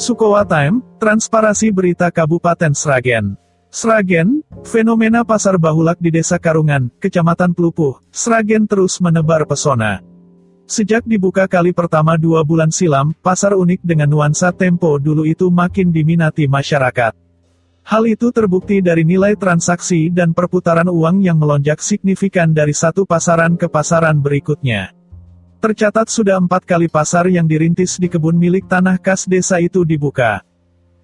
Sukowa Time, Transparasi Berita Kabupaten Sragen. Sragen, fenomena pasar bahulak di Desa Karungan, Kecamatan Pelupuh, Sragen terus menebar pesona. Sejak dibuka kali pertama dua bulan silam, pasar unik dengan nuansa tempo dulu itu makin diminati masyarakat. Hal itu terbukti dari nilai transaksi dan perputaran uang yang melonjak signifikan dari satu pasaran ke pasaran berikutnya. Tercatat sudah empat kali pasar yang dirintis di kebun milik tanah kas desa itu dibuka.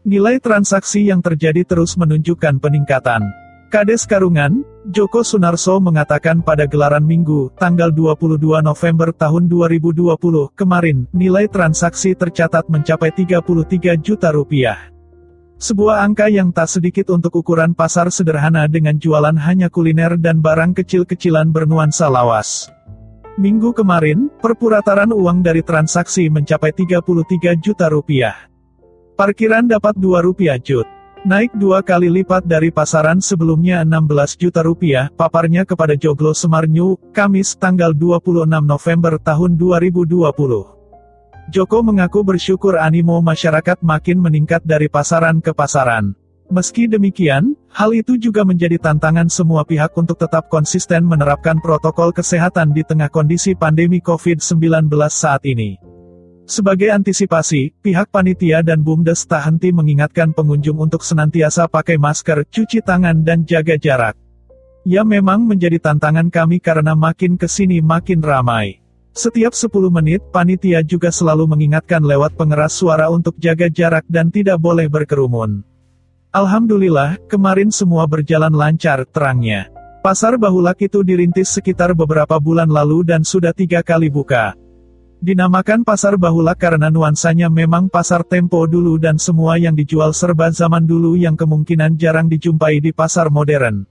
Nilai transaksi yang terjadi terus menunjukkan peningkatan. Kades Karungan, Joko Sunarso mengatakan pada gelaran Minggu, tanggal 22 November tahun 2020, kemarin, nilai transaksi tercatat mencapai 33 juta rupiah. Sebuah angka yang tak sedikit untuk ukuran pasar sederhana dengan jualan hanya kuliner dan barang kecil-kecilan bernuansa lawas. Minggu kemarin, perpurataran uang dari transaksi mencapai 33 juta rupiah. Parkiran dapat 2 rupiah jut. Naik dua kali lipat dari pasaran sebelumnya 16 juta rupiah, paparnya kepada Joglo Semarnyu, Kamis tanggal 26 November tahun 2020. Joko mengaku bersyukur animo masyarakat makin meningkat dari pasaran ke pasaran. Meski demikian, hal itu juga menjadi tantangan semua pihak untuk tetap konsisten menerapkan protokol kesehatan di tengah kondisi pandemi COVID-19 saat ini. Sebagai antisipasi, pihak panitia dan BUMDes tak henti mengingatkan pengunjung untuk senantiasa pakai masker, cuci tangan dan jaga jarak. Ya memang menjadi tantangan kami karena makin ke sini makin ramai. Setiap 10 menit, panitia juga selalu mengingatkan lewat pengeras suara untuk jaga jarak dan tidak boleh berkerumun. Alhamdulillah, kemarin semua berjalan lancar, terangnya. Pasar Bahulak itu dirintis sekitar beberapa bulan lalu dan sudah tiga kali buka. Dinamakan Pasar Bahulak karena nuansanya memang pasar tempo dulu dan semua yang dijual serba zaman dulu yang kemungkinan jarang dijumpai di pasar modern.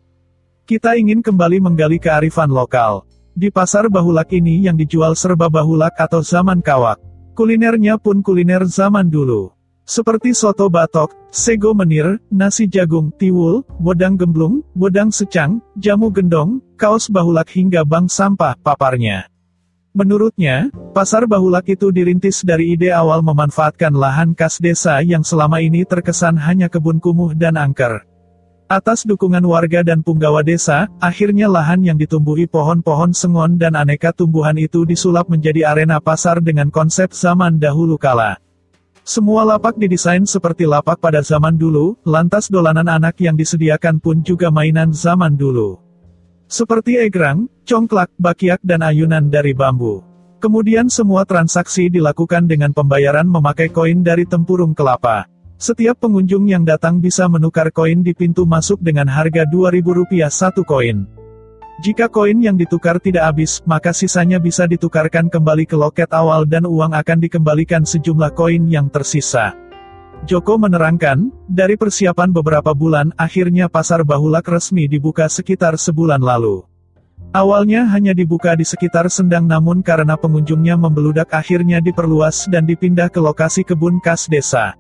Kita ingin kembali menggali kearifan lokal. Di Pasar Bahulak ini yang dijual serba bahulak atau zaman kawak. Kulinernya pun kuliner zaman dulu. Seperti soto batok, sego menir, nasi jagung, tiwul, bodang gemblung, bodang secang, jamu gendong, kaos bahulak hingga bank sampah, paparnya. Menurutnya, pasar bahulak itu dirintis dari ide awal memanfaatkan lahan kas desa yang selama ini terkesan hanya kebun kumuh dan angker. Atas dukungan warga dan punggawa desa, akhirnya lahan yang ditumbuhi pohon-pohon sengon dan aneka tumbuhan itu disulap menjadi arena pasar dengan konsep zaman dahulu kala. Semua lapak didesain seperti lapak pada zaman dulu, lantas dolanan anak yang disediakan pun juga mainan zaman dulu. Seperti egrang, congklak, bakiak dan ayunan dari bambu. Kemudian semua transaksi dilakukan dengan pembayaran memakai koin dari tempurung kelapa. Setiap pengunjung yang datang bisa menukar koin di pintu masuk dengan harga Rp2.000 satu koin. Jika koin yang ditukar tidak habis, maka sisanya bisa ditukarkan kembali ke loket awal dan uang akan dikembalikan sejumlah koin yang tersisa. Joko menerangkan, dari persiapan beberapa bulan, akhirnya pasar Bahulak resmi dibuka sekitar sebulan lalu. Awalnya hanya dibuka di sekitar Sendang namun karena pengunjungnya membeludak akhirnya diperluas dan dipindah ke lokasi kebun kas desa.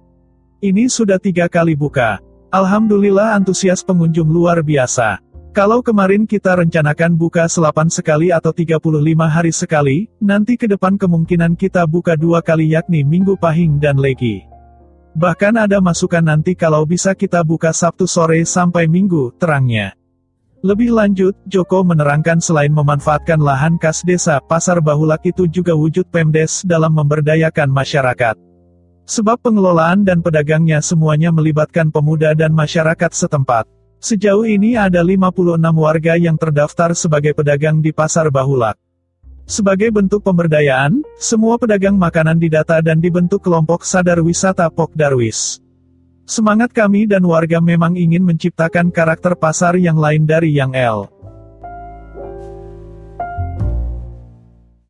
Ini sudah tiga kali buka. Alhamdulillah antusias pengunjung luar biasa. Kalau kemarin kita rencanakan buka selapan sekali atau 35 hari sekali, nanti ke depan kemungkinan kita buka dua kali yakni Minggu Pahing dan Legi. Bahkan ada masukan nanti kalau bisa kita buka Sabtu sore sampai Minggu, terangnya. Lebih lanjut, Joko menerangkan selain memanfaatkan lahan kas desa, pasar bahulak itu juga wujud Pemdes dalam memberdayakan masyarakat. Sebab pengelolaan dan pedagangnya semuanya melibatkan pemuda dan masyarakat setempat. Sejauh ini ada 56 warga yang terdaftar sebagai pedagang di Pasar Bahulak. Sebagai bentuk pemberdayaan, semua pedagang makanan didata dan dibentuk kelompok sadar wisata Pok Darwis. Semangat kami dan warga memang ingin menciptakan karakter pasar yang lain dari yang L.